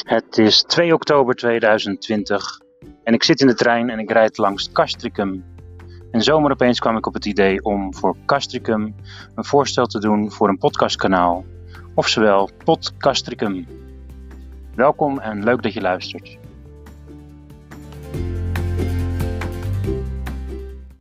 Het is 2 oktober 2020 en ik zit in de trein en ik rijd langs Castricum. En zomaar opeens kwam ik op het idee om voor Castricum een voorstel te doen voor een podcastkanaal, oftewel Podcastricum. Welkom en leuk dat je luistert.